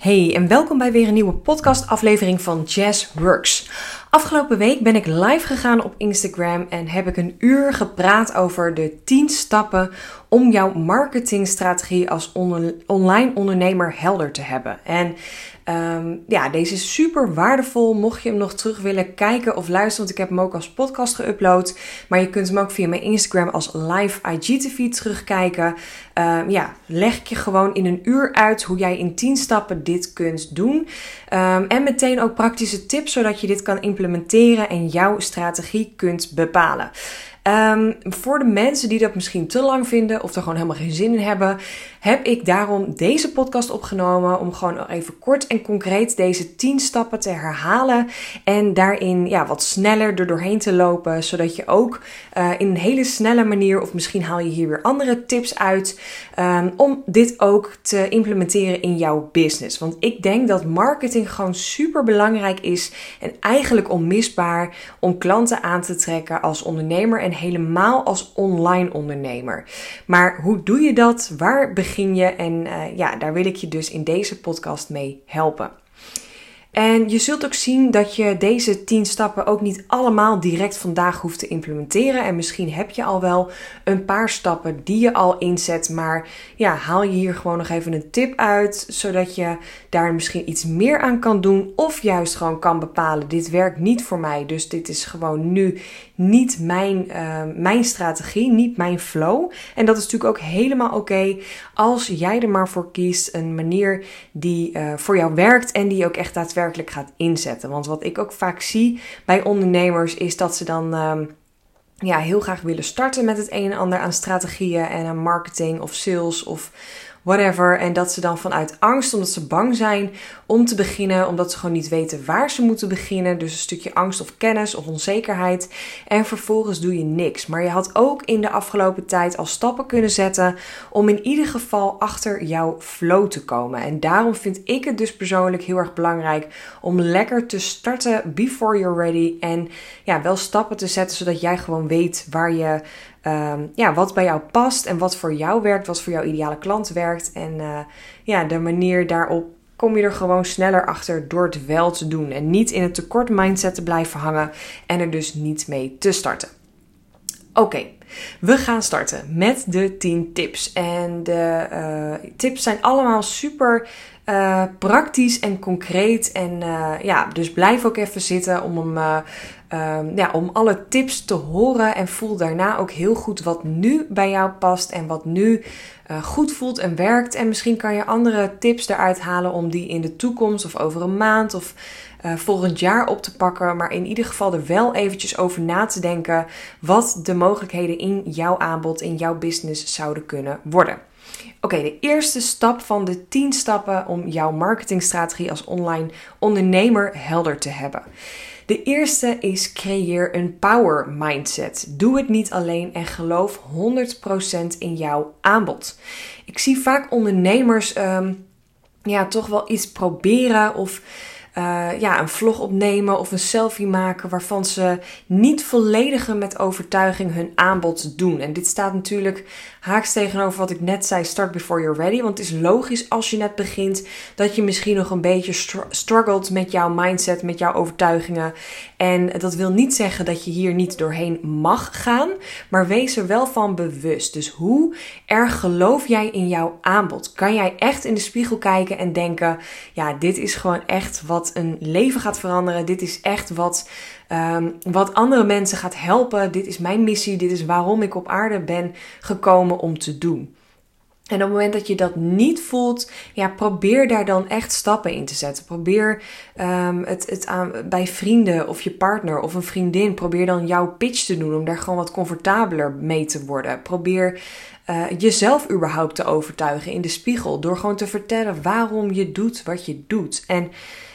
Hey en welkom bij weer een nieuwe podcastaflevering van Jazz Works. Afgelopen week ben ik live gegaan op Instagram en heb ik een uur gepraat over de 10 stappen om jouw marketingstrategie als online ondernemer helder te hebben. En Um, ja, deze is super waardevol. Mocht je hem nog terug willen kijken of luisteren, want ik heb hem ook als podcast geüpload. Maar je kunt hem ook via mijn Instagram als live IGTV terugkijken. Um, ja, leg ik je gewoon in een uur uit hoe jij in 10 stappen dit kunt doen. Um, en meteen ook praktische tips, zodat je dit kan implementeren en jouw strategie kunt bepalen. Um, voor de mensen die dat misschien te lang vinden of er gewoon helemaal geen zin in hebben, heb ik daarom deze podcast opgenomen om gewoon even kort en concreet deze 10 stappen te herhalen en daarin ja, wat sneller er doorheen te lopen, zodat je ook uh, in een hele snelle manier, of misschien haal je hier weer andere tips uit, um, om dit ook te implementeren in jouw business. Want ik denk dat marketing gewoon super belangrijk is en eigenlijk onmisbaar om klanten aan te trekken als ondernemer en helemaal als online ondernemer. Maar hoe doe je dat? Waar begin je? En uh, ja, daar wil ik je dus in deze podcast mee helpen. En je zult ook zien dat je deze 10 stappen ook niet allemaal direct vandaag hoeft te implementeren. En misschien heb je al wel een paar stappen die je al inzet. Maar ja, haal je hier gewoon nog even een tip uit, zodat je daar misschien iets meer aan kan doen. Of juist gewoon kan bepalen: dit werkt niet voor mij. Dus dit is gewoon nu niet mijn, uh, mijn strategie, niet mijn flow. En dat is natuurlijk ook helemaal oké als jij er maar voor kiest een manier die uh, voor jou werkt en die ook echt daadwerkelijk gaat inzetten. Want wat ik ook vaak zie bij ondernemers is dat ze dan um, ja, heel graag willen starten met het een en ander aan strategieën en aan marketing of sales of whatever. En dat ze dan vanuit angst, omdat ze bang zijn om te beginnen, omdat ze gewoon niet weten waar ze moeten beginnen. Dus een stukje angst of kennis of onzekerheid. En vervolgens doe je niks. Maar je had ook in de afgelopen tijd al stappen kunnen zetten om in ieder geval achter jouw flow te komen. En daarom vind ik het dus persoonlijk heel erg belangrijk om lekker te starten before you're ready. En ja, wel stappen te zetten zodat jij gewoon weet waar je um, ja, wat bij jou past en wat voor jou werkt, wat voor jouw ideale klant werkt. En uh, ja, de manier daarop kom je er gewoon sneller achter door het wel te doen. En niet in het tekort mindset te blijven hangen en er dus niet mee te starten. Oké, we gaan starten met de 10 tips. En de uh, tips zijn allemaal super uh, praktisch en concreet. En uh, ja, dus blijf ook even zitten om hem um, ja, om alle tips te horen. En voel daarna ook heel goed wat nu bij jou past en wat nu goed voelt en werkt. En misschien kan je andere tips eruit halen om die in de toekomst of over een maand of volgend jaar op te pakken. Maar in ieder geval er wel eventjes over na te denken wat de mogelijkheden in jouw aanbod, in jouw business zouden kunnen worden. Oké, de eerste stap van de 10 stappen om jouw marketingstrategie als online ondernemer helder te hebben. De eerste is creëer een power mindset. Doe het niet alleen en geloof 100% in jouw aanbod. Ik zie vaak ondernemers um, ja, toch wel iets proberen of uh, ja, een vlog opnemen of een selfie maken waarvan ze niet volledig met overtuiging hun aanbod doen. En dit staat natuurlijk haaks tegenover wat ik net zei: start before you're ready. Want het is logisch als je net begint dat je misschien nog een beetje struggelt met jouw mindset, met jouw overtuigingen. En dat wil niet zeggen dat je hier niet doorheen mag gaan, maar wees er wel van bewust. Dus hoe erg geloof jij in jouw aanbod? Kan jij echt in de spiegel kijken en denken: ja, dit is gewoon echt wat een leven gaat veranderen. Dit is echt wat Um, wat andere mensen gaat helpen. Dit is mijn missie. Dit is waarom ik op aarde ben gekomen om te doen. En op het moment dat je dat niet voelt, ja, probeer daar dan echt stappen in te zetten. Probeer um, het, het aan, bij vrienden of je partner of een vriendin, probeer dan jouw pitch te doen om daar gewoon wat comfortabeler mee te worden. Probeer uh, jezelf überhaupt te overtuigen in de spiegel door gewoon te vertellen waarom je doet wat je doet. En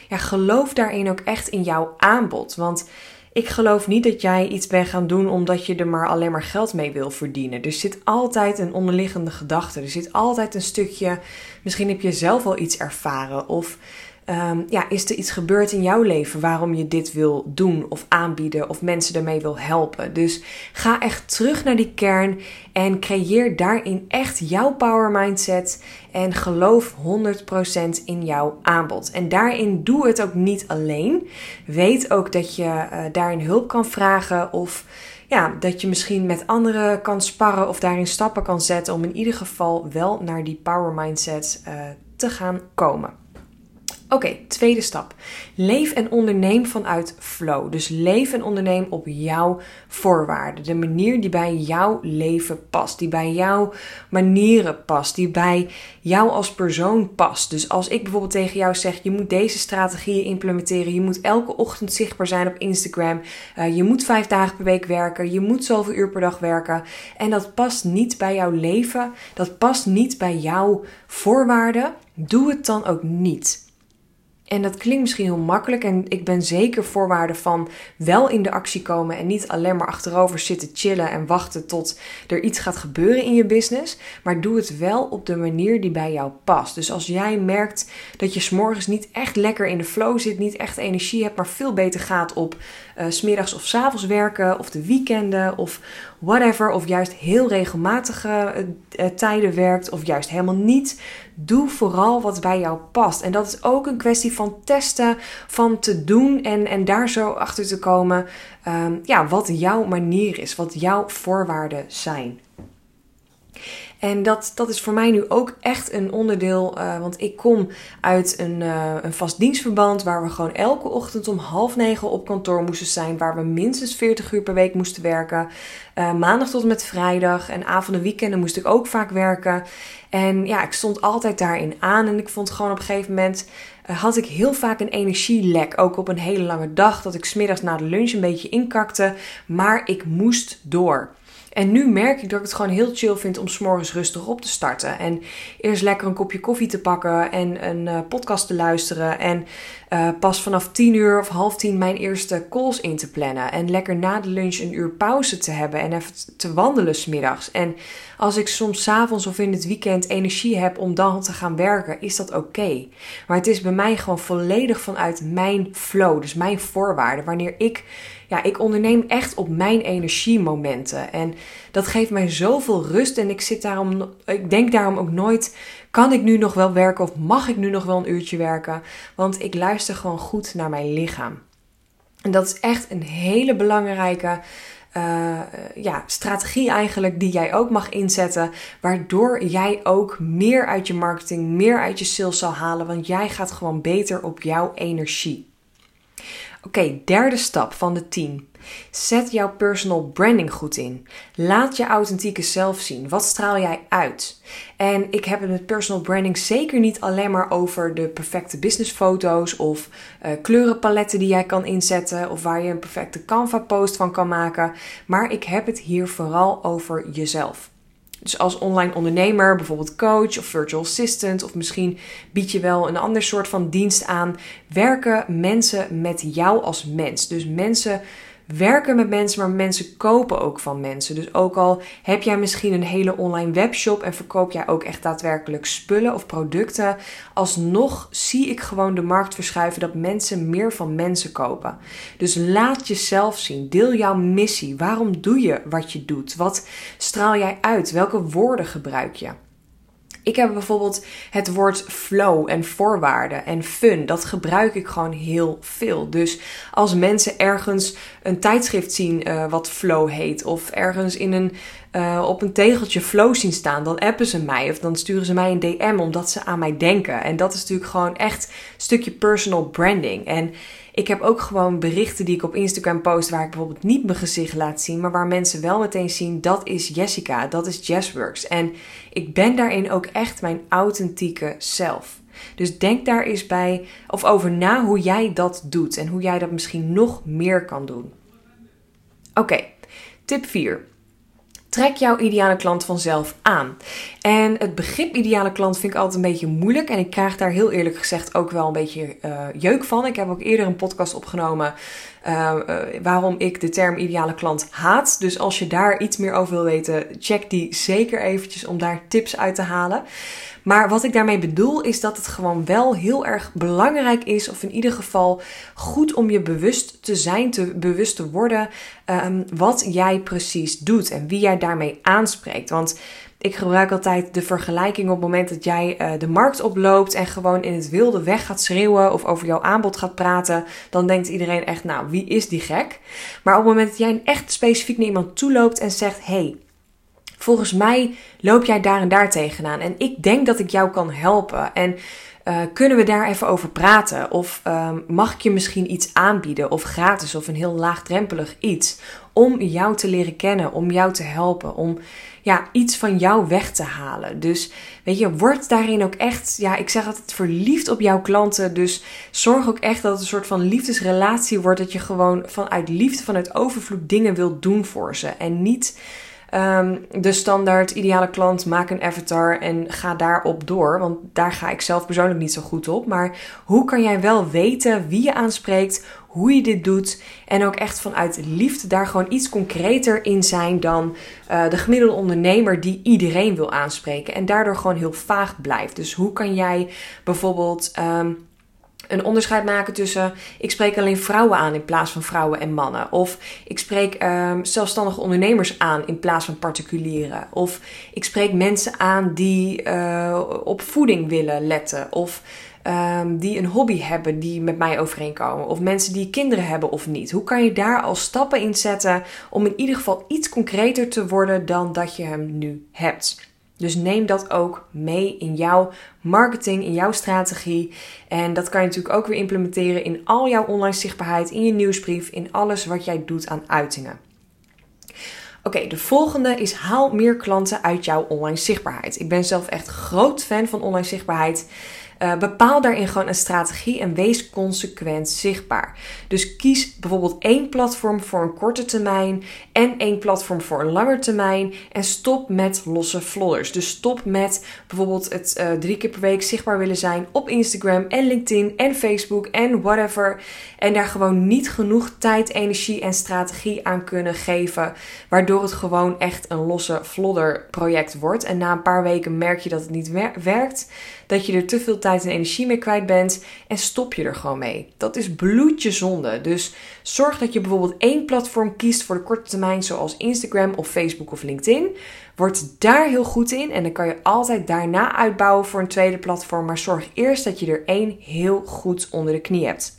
ja, geloof daarin ook echt in jouw aanbod. Want ik geloof niet dat jij iets bent gaan doen omdat je er maar alleen maar geld mee wil verdienen. Er zit altijd een onderliggende gedachte. Er zit altijd een stukje. Misschien heb je zelf al iets ervaren. Of Ehm, ja, is er iets gebeurd in jouw leven waarom je dit wil doen of aanbieden of mensen ermee wil helpen? Dus ga echt terug naar die kern en creëer daarin echt jouw power mindset en geloof 100% in jouw aanbod. En daarin doe het ook niet alleen. Weet ook dat je uh, daarin hulp kan vragen of ja, dat je misschien met anderen kan sparren of daarin stappen kan zetten om in ieder geval wel naar die power mindset uh, te gaan komen. Oké, tweede stap. Leef en onderneem vanuit flow. Dus leef en onderneem op jouw voorwaarden. De manier die bij jouw leven past. Die bij jouw manieren past. Die bij jou als persoon past. Dus als ik bijvoorbeeld tegen jou zeg: je moet deze strategieën implementeren. Je moet elke ochtend zichtbaar zijn op Instagram. Uh, je moet vijf dagen per week werken. Je moet zoveel uur per dag werken. En dat past niet bij jouw leven. Dat past niet bij jouw voorwaarden. Doe het dan ook niet. En dat klinkt misschien heel makkelijk en ik ben zeker voorwaarde van wel in de actie komen en niet alleen maar achterover zitten chillen en wachten tot er iets gaat gebeuren in je business. Maar doe het wel op de manier die bij jou past. Dus als jij merkt dat je s'morgens niet echt lekker in de flow zit, niet echt energie hebt, maar veel beter gaat op uh, smiddags of s avonds werken of de weekenden of whatever. Of juist heel regelmatige uh, tijden werkt of juist helemaal niet. Doe vooral wat bij jou past. En dat is ook een kwestie van testen, van te doen en, en daar zo achter te komen um, ja, wat jouw manier is, wat jouw voorwaarden zijn. En dat, dat is voor mij nu ook echt een onderdeel, uh, want ik kom uit een, uh, een vast dienstverband waar we gewoon elke ochtend om half negen op kantoor moesten zijn, waar we minstens 40 uur per week moesten werken. Uh, maandag tot en met vrijdag en avonden weekenden moest ik ook vaak werken. En ja, ik stond altijd daarin aan en ik vond gewoon op een gegeven moment had ik heel vaak een energielek. Ook op een hele lange dag. Dat ik smiddags na de lunch een beetje inkakte. Maar ik moest door. En nu merk ik dat ik het gewoon heel chill vind om s'morgens rustig op te starten. En eerst lekker een kopje koffie te pakken en een uh, podcast te luisteren. En uh, pas vanaf tien uur of half tien mijn eerste calls in te plannen. En lekker na de lunch een uur pauze te hebben en even te wandelen smiddags. En als ik soms s avonds of in het weekend energie heb om dan te gaan werken, is dat oké. Maar het is bij mij gewoon volledig vanuit mijn flow, dus mijn voorwaarden. Wanneer ik ja, ik onderneem echt op mijn energiemomenten. En dat geeft mij zoveel rust. En ik zit daarom, ik denk daarom ook nooit, kan ik nu nog wel werken of mag ik nu nog wel een uurtje werken? Want ik luister gewoon goed naar mijn lichaam. En dat is echt een hele belangrijke uh, ja, strategie eigenlijk die jij ook mag inzetten. Waardoor jij ook meer uit je marketing, meer uit je sales zal halen. Want jij gaat gewoon beter op jouw energie. Oké, derde stap van de 10. Zet jouw personal branding goed in. Laat je authentieke zelf zien. Wat straal jij uit? En ik heb het met personal branding zeker niet alleen maar over de perfecte businessfoto's of uh, kleurenpaletten die jij kan inzetten of waar je een perfecte Canva post van kan maken. Maar ik heb het hier vooral over jezelf. Dus als online ondernemer, bijvoorbeeld coach of virtual assistant, of misschien bied je wel een ander soort van dienst aan, werken mensen met jou als mens. Dus mensen werken met mensen, maar mensen kopen ook van mensen. Dus ook al heb jij misschien een hele online webshop en verkoop jij ook echt daadwerkelijk spullen of producten, alsnog zie ik gewoon de markt verschuiven dat mensen meer van mensen kopen. Dus laat jezelf zien. Deel jouw missie. Waarom doe je wat je doet? Wat straal jij uit? Welke woorden gebruik je? Ik heb bijvoorbeeld het woord flow en voorwaarden en fun. Dat gebruik ik gewoon heel veel. Dus als mensen ergens een tijdschrift zien uh, wat flow heet, of ergens in een, uh, op een tegeltje flow zien staan, dan appen ze mij of dan sturen ze mij een DM omdat ze aan mij denken. En dat is natuurlijk gewoon echt een stukje personal branding. En ik heb ook gewoon berichten die ik op Instagram post waar ik bijvoorbeeld niet mijn gezicht laat zien, maar waar mensen wel meteen zien dat is Jessica, dat is Jessworks. En ik ben daarin ook echt mijn authentieke zelf. Dus denk daar eens bij of over na hoe jij dat doet en hoe jij dat misschien nog meer kan doen. Oké, tip 4. Trek jouw ideale klant vanzelf aan. En het begrip ideale klant vind ik altijd een beetje moeilijk. En ik krijg daar heel eerlijk gezegd ook wel een beetje uh, jeuk van. Ik heb ook eerder een podcast opgenomen uh, waarom ik de term ideale klant haat. Dus als je daar iets meer over wil weten, check die zeker eventjes om daar tips uit te halen. Maar wat ik daarmee bedoel is dat het gewoon wel heel erg belangrijk is, of in ieder geval goed om je bewust te zijn, te bewust te worden um, wat jij precies doet en wie jij daarmee aanspreekt. Want ik gebruik altijd de vergelijking op het moment dat jij uh, de markt oploopt en gewoon in het wilde weg gaat schreeuwen of over jouw aanbod gaat praten. Dan denkt iedereen echt, nou, wie is die gek? Maar op het moment dat jij echt specifiek naar iemand toe loopt en zegt, hey, volgens mij loop jij daar en daar tegenaan. En ik denk dat ik jou kan helpen. En uh, kunnen we daar even over praten? Of um, mag ik je misschien iets aanbieden? Of gratis of een heel laagdrempelig iets? Om jou te leren kennen, om jou te helpen, om ja, iets van jou weg te halen. Dus weet je, word daarin ook echt, ja, ik zeg altijd verliefd op jouw klanten. Dus zorg ook echt dat het een soort van liefdesrelatie wordt. Dat je gewoon vanuit liefde, vanuit overvloed dingen wilt doen voor ze. En niet um, de standaard ideale klant, maak een avatar en ga daarop door. Want daar ga ik zelf persoonlijk niet zo goed op. Maar hoe kan jij wel weten wie je aanspreekt, hoe je dit doet en ook echt vanuit liefde daar gewoon iets concreter in zijn dan uh, de gemiddelde ondernemer die iedereen wil aanspreken en daardoor gewoon heel vaag blijft. Dus hoe kan jij bijvoorbeeld um, een onderscheid maken tussen ik spreek alleen vrouwen aan in plaats van vrouwen en mannen. Of ik spreek um, zelfstandige ondernemers aan in plaats van particulieren. Of ik spreek mensen aan die uh, op voeding willen letten. Of um, die een hobby hebben die met mij overeenkomen. Of mensen die kinderen hebben of niet. Hoe kan je daar al stappen in zetten om in ieder geval iets concreter te worden dan dat je hem nu hebt? Dus neem dat ook mee in jouw marketing, in jouw strategie. En dat kan je natuurlijk ook weer implementeren in al jouw online zichtbaarheid, in je nieuwsbrief, in alles wat jij doet aan uitingen. Oké, de volgende is haal meer klanten uit jouw online zichtbaarheid. Ik ben zelf echt groot fan van online zichtbaarheid. Uh, bepaal daarin gewoon een strategie en wees consequent zichtbaar. Dus kies bijvoorbeeld één platform voor een korte termijn en één platform voor een lange termijn. En stop met losse flodders. Dus stop met bijvoorbeeld het uh, drie keer per week zichtbaar willen zijn op Instagram en LinkedIn en Facebook en whatever. En daar gewoon niet genoeg tijd, energie en strategie aan kunnen geven. Waardoor het gewoon echt een losse flodder project wordt. En na een paar weken merk je dat het niet werkt dat je er te veel tijd en energie mee kwijt bent en stop je er gewoon mee. Dat is bloedje zonde. Dus zorg dat je bijvoorbeeld één platform kiest voor de korte termijn, zoals Instagram of Facebook of LinkedIn. Word daar heel goed in en dan kan je altijd daarna uitbouwen voor een tweede platform. Maar zorg eerst dat je er één heel goed onder de knie hebt.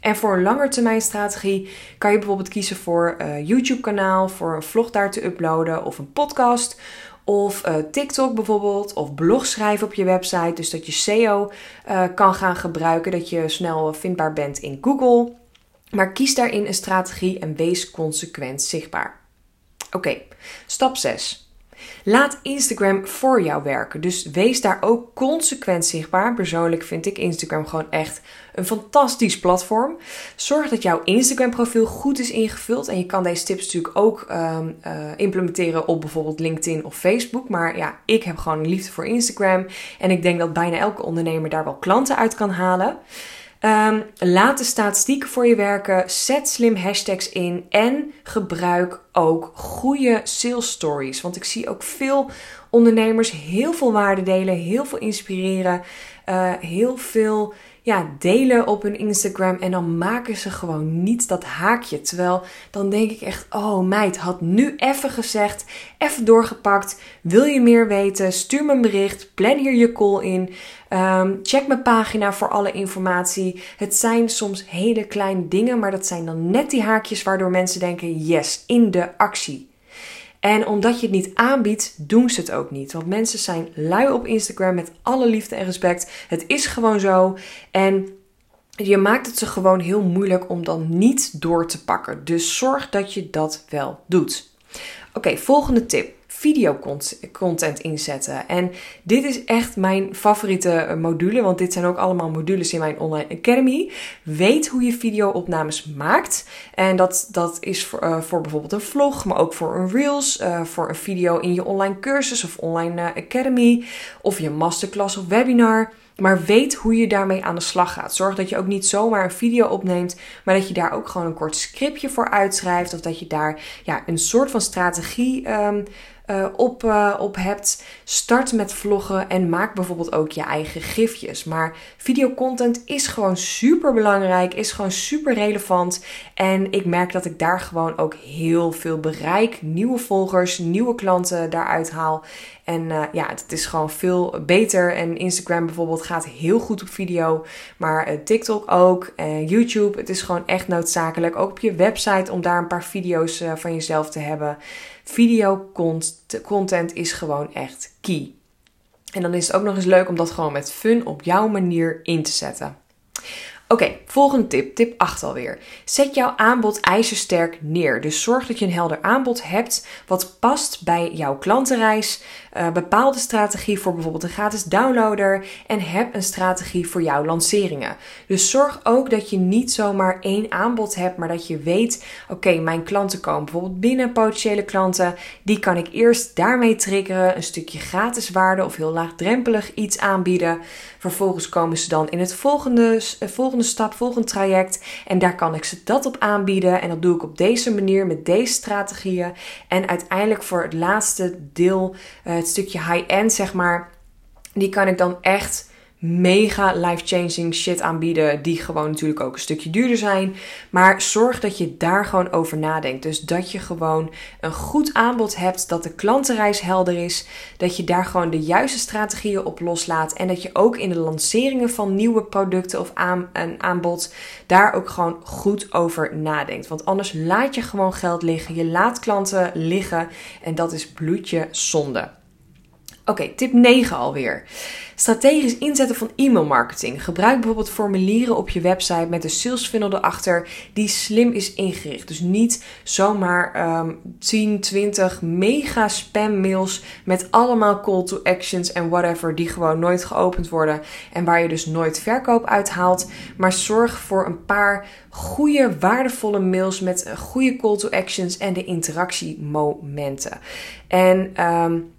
En voor een langetermijnstrategie kan je bijvoorbeeld kiezen voor een uh, YouTube-kanaal, voor een vlog daar te uploaden of een podcast of uh, TikTok bijvoorbeeld, of blog schrijven op je website. Dus dat je SEO uh, kan gaan gebruiken, dat je snel vindbaar bent in Google. Maar kies daarin een strategie en wees consequent zichtbaar. Oké, stap 6. Laat Instagram voor jou werken. Dus wees daar ook consequent zichtbaar. Persoonlijk vind ik Instagram gewoon echt een fantastisch platform. Zorg dat jouw Instagram profiel goed is ingevuld. En je kan deze tips natuurlijk ook um, uh, implementeren op bijvoorbeeld LinkedIn of Facebook. Maar ja, ik heb gewoon liefde voor Instagram. En ik denk dat bijna elke ondernemer daar wel klanten uit kan halen. Um, laat de statistieken voor je werken. Zet slim hashtags in. En gebruik ook goede sales stories. Want ik zie ook veel ondernemers heel veel waarde delen, heel veel inspireren, uh, heel veel ja, delen op hun Instagram en dan maken ze gewoon niet dat haakje. Terwijl dan denk ik echt, oh meid, had nu even gezegd, even doorgepakt. Wil je meer weten? Stuur me een bericht, plan hier je call in. Um, check mijn pagina voor alle informatie. Het zijn soms hele kleine dingen, maar dat zijn dan net die haakjes waardoor mensen denken, yes, in de actie. En omdat je het niet aanbiedt, doen ze het ook niet. Want mensen zijn lui op Instagram met alle liefde en respect. Het is gewoon zo. En je maakt het ze gewoon heel moeilijk om dan niet door te pakken. Dus zorg dat je dat wel doet. Oké, volgende tip. Videocontent inzetten. En dit is echt mijn favoriete eh, module, want dit zijn ook allemaal modules in mijn online academy. Weet hoe je videoopnames maakt. En dat, dat is voor, uh, voor bijvoorbeeld een vlog, maar ook voor een reels, uh, voor een video in je online cursus of online academy, of je masterclass of webinar. Maar weet hoe je daarmee aan de slag gaat. Zorg dat je ook niet zomaar een video opneemt, maar dat je daar ook gewoon een kort scriptje voor uitschrijft. Of dat je daar ja, een soort van strategie um, uh, op, uh, op hebt. Start met vloggen en maak bijvoorbeeld ook je eigen gifjes. Maar videocontent is gewoon super belangrijk, is gewoon super relevant. En ik merk dat ik daar gewoon ook heel veel bereik. Nieuwe volgers, nieuwe klanten daaruit haal. En uh, ja, het is gewoon veel beter. En Instagram bijvoorbeeld gaat heel goed op video. Maar TikTok ook. YouTube. Het is gewoon echt noodzakelijk. Ook op je website om daar een paar video's van jezelf te hebben. Video content is gewoon echt key. En dan is het ook nog eens leuk om dat gewoon met fun op jouw manier in te zetten. Oké, volgende tip, tip 8 alweer. Zet jouw aanbod ijzersterk neer. Dus zorg dat je een helder aanbod hebt wat past bij jouw klantenreis. Uh, bepaal de strategie voor bijvoorbeeld een gratis downloader en heb een strategie voor jouw lanceringen. Dus zorg ook dat je niet zomaar één aanbod hebt, maar dat je weet: oké, mijn klanten komen bijvoorbeeld binnen, potentiële klanten. Die kan ik eerst daarmee triggeren, een stukje gratis waarde of heel laagdrempelig iets aanbieden. Vervolgens komen ze dan in het volgende, eh, volgende stap, volgende traject. En daar kan ik ze dat op aanbieden. En dat doe ik op deze manier met deze strategieën. En uiteindelijk voor het laatste deel, uh, het stukje high-end zeg maar, die kan ik dan echt mega life-changing shit aanbieden, die gewoon natuurlijk ook een stukje duurder zijn. Maar zorg dat je daar gewoon over nadenkt. Dus dat je gewoon een goed aanbod hebt, dat de klantenreis helder is, dat je daar gewoon de juiste strategieën op loslaat en dat je ook in de lanceringen van nieuwe producten of aan, een aanbod daar ook gewoon goed over nadenkt. Want anders laat je gewoon geld liggen, je laat klanten liggen en dat is bloedje zonde. Oké, tip 9 alweer. Strategisch inzetten van e-mailmarketing. Gebruik bijvoorbeeld formulieren op je website met een sales funnel erachter die slim is ingericht. Dus niet zomaar um, 10, 20 mega spam mails met allemaal call to actions en whatever die gewoon nooit geopend worden en waar je dus nooit verkoop uithaalt. Maar zorg voor een paar goede, waardevolle mails met goede call to actions en de interactiemomenten. En um,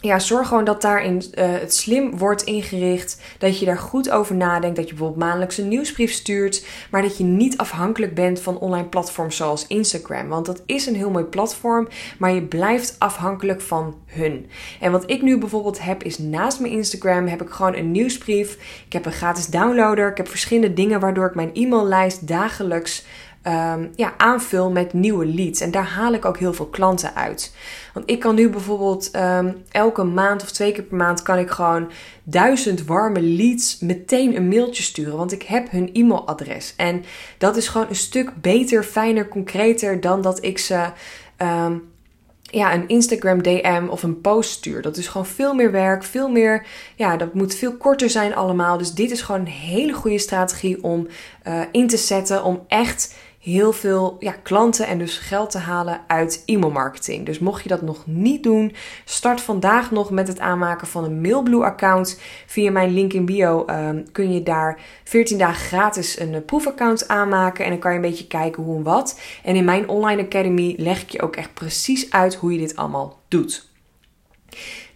ja, zorg gewoon dat daarin uh, het slim wordt ingericht. Dat je daar goed over nadenkt. Dat je bijvoorbeeld maandelijks een nieuwsbrief stuurt. Maar dat je niet afhankelijk bent van online platforms zoals Instagram. Want dat is een heel mooi platform. Maar je blijft afhankelijk van hun. En wat ik nu bijvoorbeeld heb is naast mijn Instagram heb ik gewoon een nieuwsbrief. Ik heb een gratis downloader. Ik heb verschillende dingen waardoor ik mijn e-maillijst dagelijks um, ja, aanvul met nieuwe leads. En daar haal ik ook heel veel klanten uit. Want ik kan nu bijvoorbeeld um, elke maand of twee keer per maand kan ik gewoon duizend warme leads meteen een mailtje sturen. Want ik heb hun e-mailadres. En dat is gewoon een stuk beter, fijner, concreter dan dat ik ze. Um, ja, een Instagram DM of een post stuur. Dat is gewoon veel meer werk, veel meer. Ja, dat moet veel korter zijn allemaal. Dus dit is gewoon een hele goede strategie om uh, in te zetten. Om echt heel veel ja, klanten en dus geld te halen uit e-mailmarketing. Dus mocht je dat nog niet doen, start vandaag nog met het aanmaken van een Mailblue-account. Via mijn link in bio um, kun je daar 14 dagen gratis een uh, proefaccount aanmaken. En dan kan je een beetje kijken hoe en wat. En in mijn online academy leg ik je ook echt precies uit hoe je dit allemaal doet.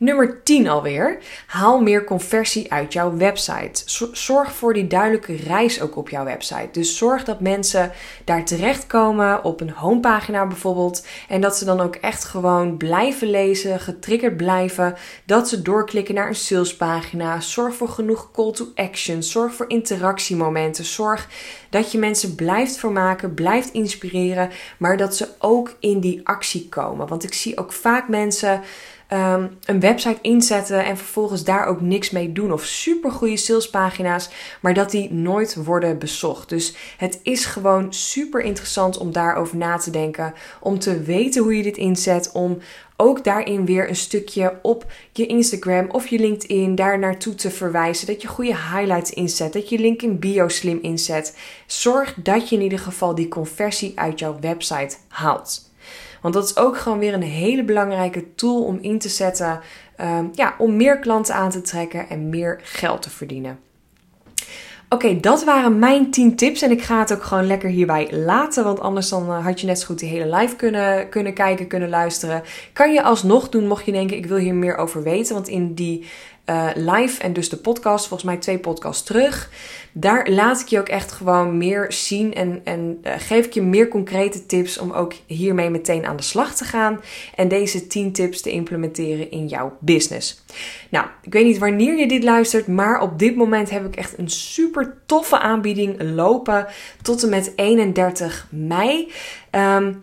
Nummer 10 alweer. Haal meer conversie uit jouw website. Zorg voor die duidelijke reis ook op jouw website. Dus zorg dat mensen daar terechtkomen op een homepagina bijvoorbeeld. En dat ze dan ook echt gewoon blijven lezen, getriggerd blijven. Dat ze doorklikken naar een salespagina. Zorg voor genoeg call to action. Zorg voor interactiemomenten. Zorg dat je mensen blijft vermaken, blijft inspireren. Maar dat ze ook in die actie komen. Want ik zie ook vaak mensen um, een website inzetten en vervolgens daar ook niks mee doen. Of super goede salespagina's, maar dat die nooit worden bezocht. Dus het is gewoon super interessant om daarover na te denken. Om te weten hoe je dit inzet. Om ook daarin weer een stukje op je Instagram of je LinkedIn daar naartoe te verwijzen. Dat je goede highlights inzet. Dat je link in bio slim inzet. Zorg dat je in ieder geval die conversie uit jouw website haalt. Want dat is ook gewoon weer een hele belangrijke tool om in te zetten. Ehm, ja, om meer klanten aan te trekken en meer geld te verdienen. Oké, dat waren mijn 10 tips. En ik ga het ook gewoon lekker hierbij laten. Want anders dan eh, had je net zo goed die hele live kunnen, kunnen kijken, kunnen luisteren. Kan je alsnog doen, mocht je denken, ik wil hier meer over weten. Want in die uh, live en dus de podcast, volgens mij twee podcasts terug. Daar laat ik je ook echt gewoon meer zien en, en uh, geef ik je meer concrete tips om ook hiermee meteen aan de slag te gaan en deze 10 tips te implementeren in jouw business. Nou, ik weet niet wanneer je dit luistert, maar op dit moment heb ik echt een super toffe aanbieding lopen tot en met 31 mei. Um,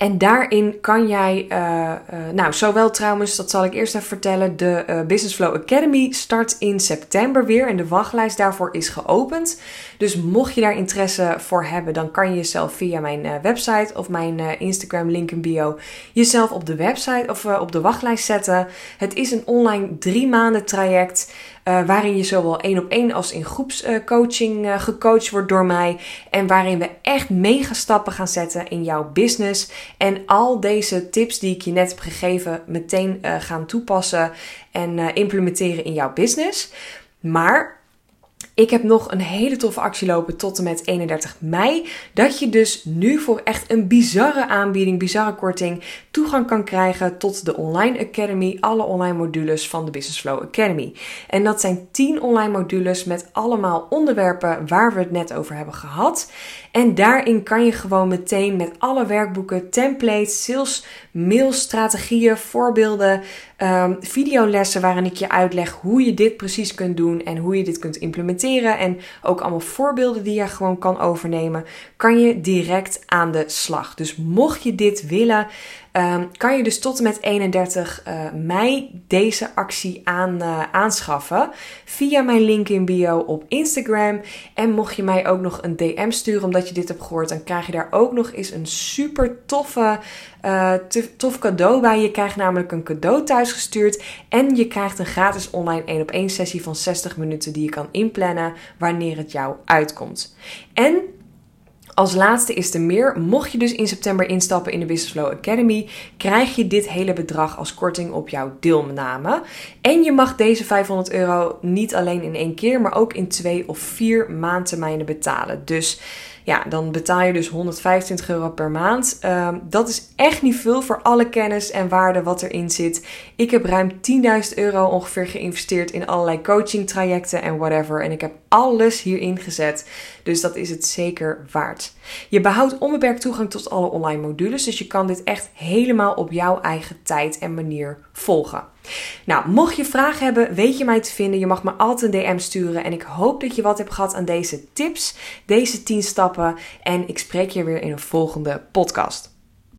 en daarin kan jij, uh, uh, nou, zowel trouwens, dat zal ik eerst even vertellen, de uh, Business Flow Academy start in september weer en de wachtlijst daarvoor is geopend. Dus mocht je daar interesse voor hebben, dan kan je jezelf via mijn website of mijn Instagram link in bio jezelf op de website of op de wachtlijst zetten. Het is een online drie maanden traject. Uh, waarin je zowel één op één als in groepscoaching uh, gecoacht wordt door mij. En waarin we echt mega stappen gaan zetten in jouw business. En al deze tips die ik je net heb gegeven meteen uh, gaan toepassen en implementeren in jouw business. Maar ik heb nog een hele toffe actie lopen tot en met 31 mei. Dat je dus nu voor echt een bizarre aanbieding, bizarre korting, toegang kan krijgen tot de Online Academy. Alle online modules van de Business Flow Academy. En dat zijn 10 online modules met allemaal onderwerpen waar we het net over hebben gehad. En daarin kan je gewoon meteen met alle werkboeken, templates, sales, mails, strategieën, voorbeelden, um, videolessen waarin ik je uitleg hoe je dit precies kunt doen en hoe je dit kunt implementeren. En ook allemaal voorbeelden die je gewoon kan overnemen, kan je direct aan de slag. Dus mocht je dit willen, um, kan je dus tot en met 31 uh, eh, mei deze actie aan, uh, aanschaffen via mijn link in bio op Instagram. En mocht je mij ook nog een DM sturen omdat je dit hebt gehoord, dan krijg je daar ook nog eens een super toffe, uh, tof cadeau bij. Je krijgt namelijk een cadeau thuisgestuurd en je krijgt een gratis online 1 op 1 sessie van 60 minuten die je kan inplannen wanneer het jou uitkomt. En als laatste is er meer. Mocht je dus in september instappen in de Business Flow Academy, krijg je dit hele bedrag als korting op jouw deelname. En je mag deze 500 euro niet alleen in één keer, maar ook in twee of vier maandtermijnen betalen. Dus ja, dan betaal je dus 125 euro per maand. Uh, dat is echt niet veel voor alle kennis en waarde wat erin zit. Ik heb ruim 10.000 euro ongeveer geïnvesteerd in allerlei coaching trajecten en whatever. En ik heb alles hierin gezet. Dus dat is het zeker waard. Je behoudt onbeperkt toegang tot alle online modules. Dus je kan dit echt helemaal op jouw eigen tijd en manier volgen. Nou, mocht je vragen hebben, weet je mij te vinden. Je mag me altijd een DM sturen. En ik hoop dat je wat hebt gehad aan deze tips, deze 10 stappen. En ik spreek je weer in een volgende podcast.